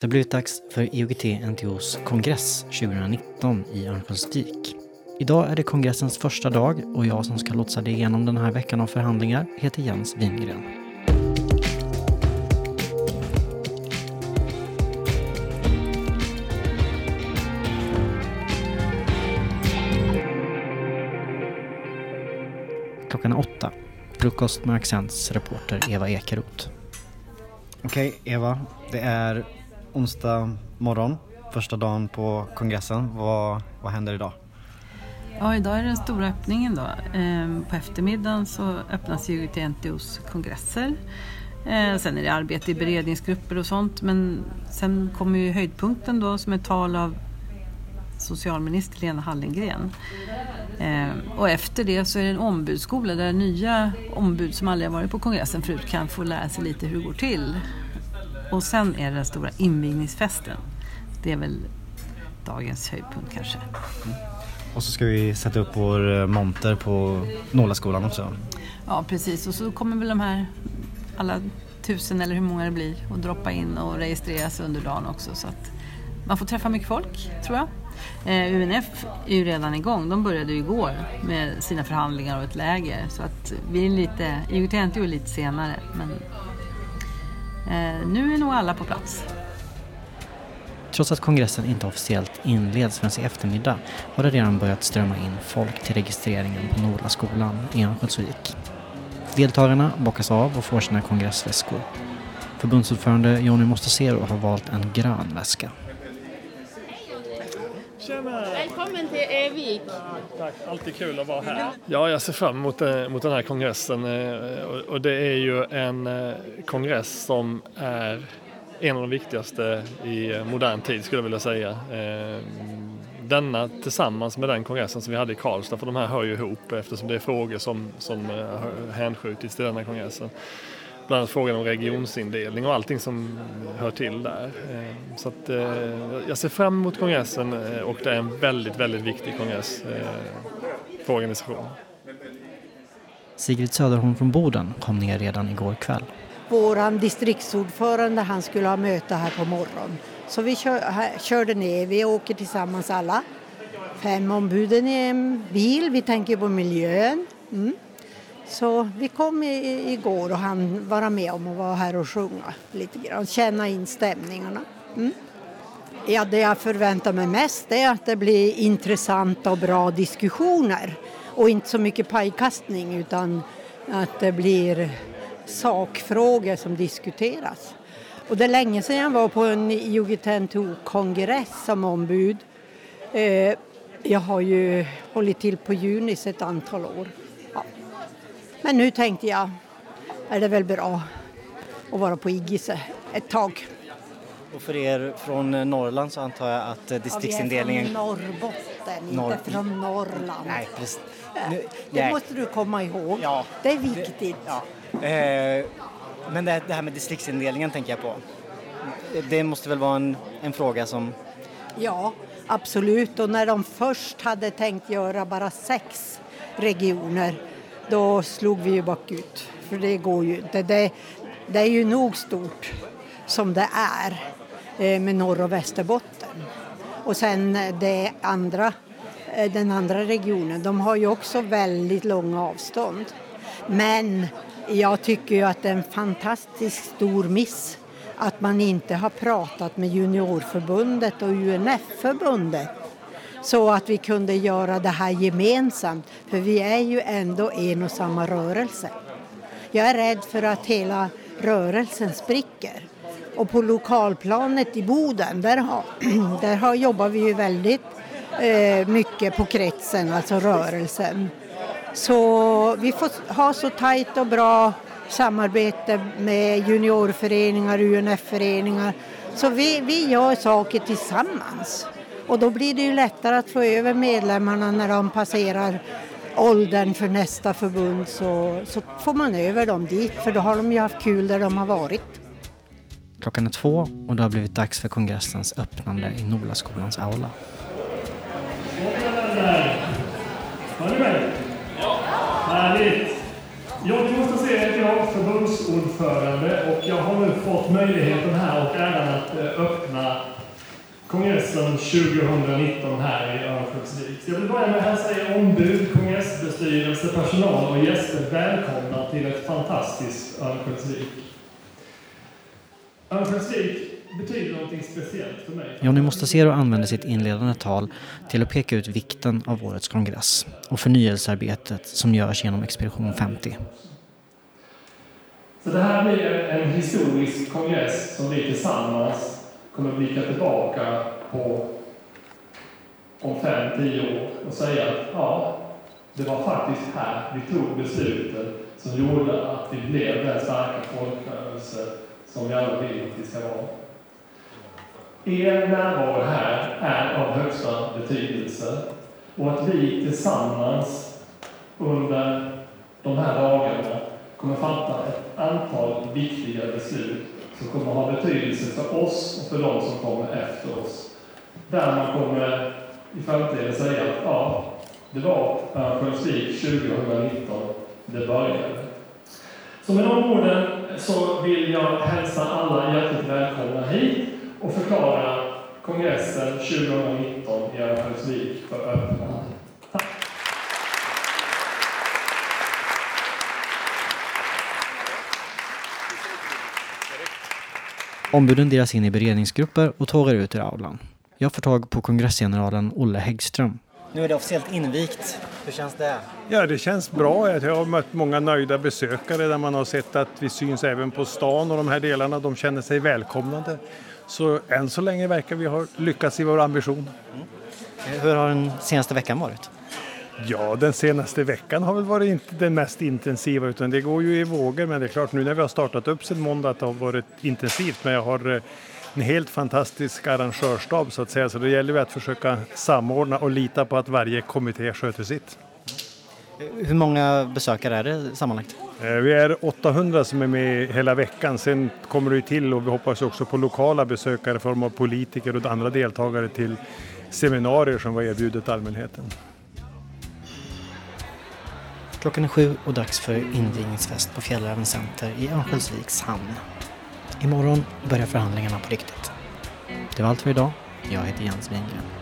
Det har blivit dags för IOGT-NTOs kongress 2019 i Örnsköldsvik. Idag är det kongressens första dag och jag som ska lotsa dig igenom den här veckan av förhandlingar heter Jens Wingren. Klockan är åtta. Frukost med Accents reporter Eva Ekeroth. Okej, Eva. Det är onsdag morgon, första dagen på kongressen. Vad, vad händer idag? Ja, idag är den stora öppningen då. Ehm, på eftermiddagen så öppnas ju TNTOs kongresser. Ehm, sen är det arbete i beredningsgrupper och sånt. Men sen kommer ju höjdpunkten då som är tal av socialminister Lena Hallengren. Ehm, och efter det så är det en ombudsskola där nya ombud som aldrig har varit på kongressen förut kan få lära sig lite hur det går till. Och sen är det den stora invigningsfesten. Det är väl dagens höjdpunkt kanske. Mm. Och så ska vi sätta upp vår eh, monter på Nålaskolan också. Ja precis och så kommer väl de här alla tusen eller hur många det blir och droppa in och registreras under dagen också så att man får träffa mycket folk tror jag. Eh, UNF är ju redan igång. De började ju igår med sina förhandlingar och ett läger. Så att vi är lite, IOGT är lite senare. Men Eh, nu är nog alla på plats. Trots att kongressen inte officiellt inleds förrän i eftermiddag har det redan börjat strömma in folk till registreringen på Nolaskolan i Örnsköldsvik. Deltagarna bockas av och får sina kongressväskor. Förbundsordförande Jonny Mostasero har valt en grön väska. Tjena! Välkommen till Evik! Tack, alltid kul att vara här. Ja, jag ser fram emot, eh, mot den här kongressen eh, och det är ju en eh, kongress som är en av de viktigaste i modern tid skulle jag vilja säga. Denna tillsammans med den kongressen som vi hade i Karlstad, för de här hör ju ihop eftersom det är frågor som, som hänskjutits till denna kongressen bland annat frågan om regionsindelning och allting som hör till där. Eh, så att, eh, jag ser fram emot kongressen eh, och det är en väldigt, väldigt viktig kongress för organisationen. Sigrid Söderholm från Boden kom ner redan igår kväll. Vår distriktsordförande han skulle ha möte här på morgonen. Så vi kör, här, körde ner, vi åker tillsammans alla. Fem ombuden i en bil, vi tänker på miljön. Mm. Så vi kom i, igår och han vara med om att vara här och sjunga lite grann, känna in stämningarna. Mm. Ja, det jag förväntar mig mest är att det blir intressanta och bra diskussioner och inte så mycket pajkastning utan att det blir sakfrågor som diskuteras. Och det är länge sedan jag var på en IOGT-NTO-kongress som ombud. Eh, jag har ju hållit till på Junis ett antal år. Men nu tänkte jag, är det väl bra att vara på Iggise ett tag. Och för er från Norrland så antar jag att distriktsindelningen... Ja, vi är från Norrbotten, Norr... inte från Norrland. Nej, precis. Nu, det nej. måste du komma ihåg. Ja. Det är viktigt. Ja. Eh, men det, det, här med distriktsindelningen tänker jag på. Det måste väl vara en, en fråga som... Ja, absolut. Och när de först hade tänkt göra bara sex regioner då slog vi ju bakut. För det går ju inte. Det, det är ju nog stort som det är eh, med Norr och Västerbotten. Och sen eh, det andra, eh, den andra regionen, de har ju också väldigt långa avstånd. Men jag tycker ju att det är en fantastiskt stor miss att man inte har pratat med Juniorförbundet och UNF-förbundet så att vi kunde göra det här gemensamt, för vi är ju ändå en och samma rörelse. Jag är rädd för att hela rörelsen spricker. Och på lokalplanet i Boden, där, har, där har, jobbar vi ju väldigt eh, mycket på kretsen, alltså rörelsen. Så vi får ha så tajt och bra samarbete med juniorföreningar, UNF-föreningar. Så vi, vi gör saker tillsammans. Och då blir det ju lättare att få över medlemmarna när de passerar åldern för nästa förbund så, så får man över dem dit för då har de ju haft kul där de har varit. Klockan är två och det har blivit dags för kongressens öppnande i Nolaskolans aula. Har ni med? Ja. Härligt! Jag måste se ett ja förbundsordförande och jag har nu fått möjligheten här och äran att eh, öppna kongressen 2019 här i Örnsköldsvik. Jag vill börja med att hälsa er ombud, kongressbestyrelse, personal och gäster välkomna till ett fantastiskt Örnsköldsvik. Örnsköldsvik betyder någonting speciellt för mig. Johnny Mostasero använder sitt inledande tal till att peka ut vikten av årets kongress och förnyelsearbetet som görs genom Expedition 50. Så det här blir en historisk kongress som vi tillsammans kommer blicka tillbaka på om fem, tio år och säga att ja, det var faktiskt här vi tog besluten som gjorde att vi blev den starka folkrörelse som vi alla vill att vi ska vara. Er närvaro här är av högsta betydelse och att vi tillsammans under de här dagarna kommer fatta ett antal viktiga beslut som kommer ha betydelse för oss och för de som kommer efter oss. Där man kommer i framtiden säga att ja, det var Örnsköldsvik 2019 det började. Så med de orden så vill jag hälsa alla hjärtligt välkomna hit och förklara kongressen 2019 i Örnsköldsvik för öppna Ombuden delas in i beredningsgrupper och tågar ut ur aulan. Jag får tag på kongressgeneralen Olle Häggström. Nu är det officiellt invigt. Hur känns det? Ja, det känns bra. Jag har mött många nöjda besökare där man har sett att vi syns även på stan och de här delarna. De känner sig välkomnade. Så än så länge verkar vi ha lyckats i vår ambition. Hur har den senaste veckan varit? Ja, den senaste veckan har väl varit inte den mest intensiva utan det går ju i vågor. Men det är klart nu när vi har startat upp sedan måndag att det har varit intensivt. Men jag har eh, en helt fantastisk arrangörsstab så att säga. Så det gäller ju att försöka samordna och lita på att varje kommitté sköter sitt. Hur många besökare är det sammanlagt? Eh, Vi är 800 som är med hela veckan. Sen kommer det till och vi hoppas också på lokala besökare i form av politiker och andra deltagare till seminarier som var erbjudet allmänheten. Klockan är sju och dags för invigningsfest på Fjällräven Center i Örnsköldsviks hamn. Imorgon börjar förhandlingarna på riktigt. Det var allt för idag. Jag heter Jens Wingren.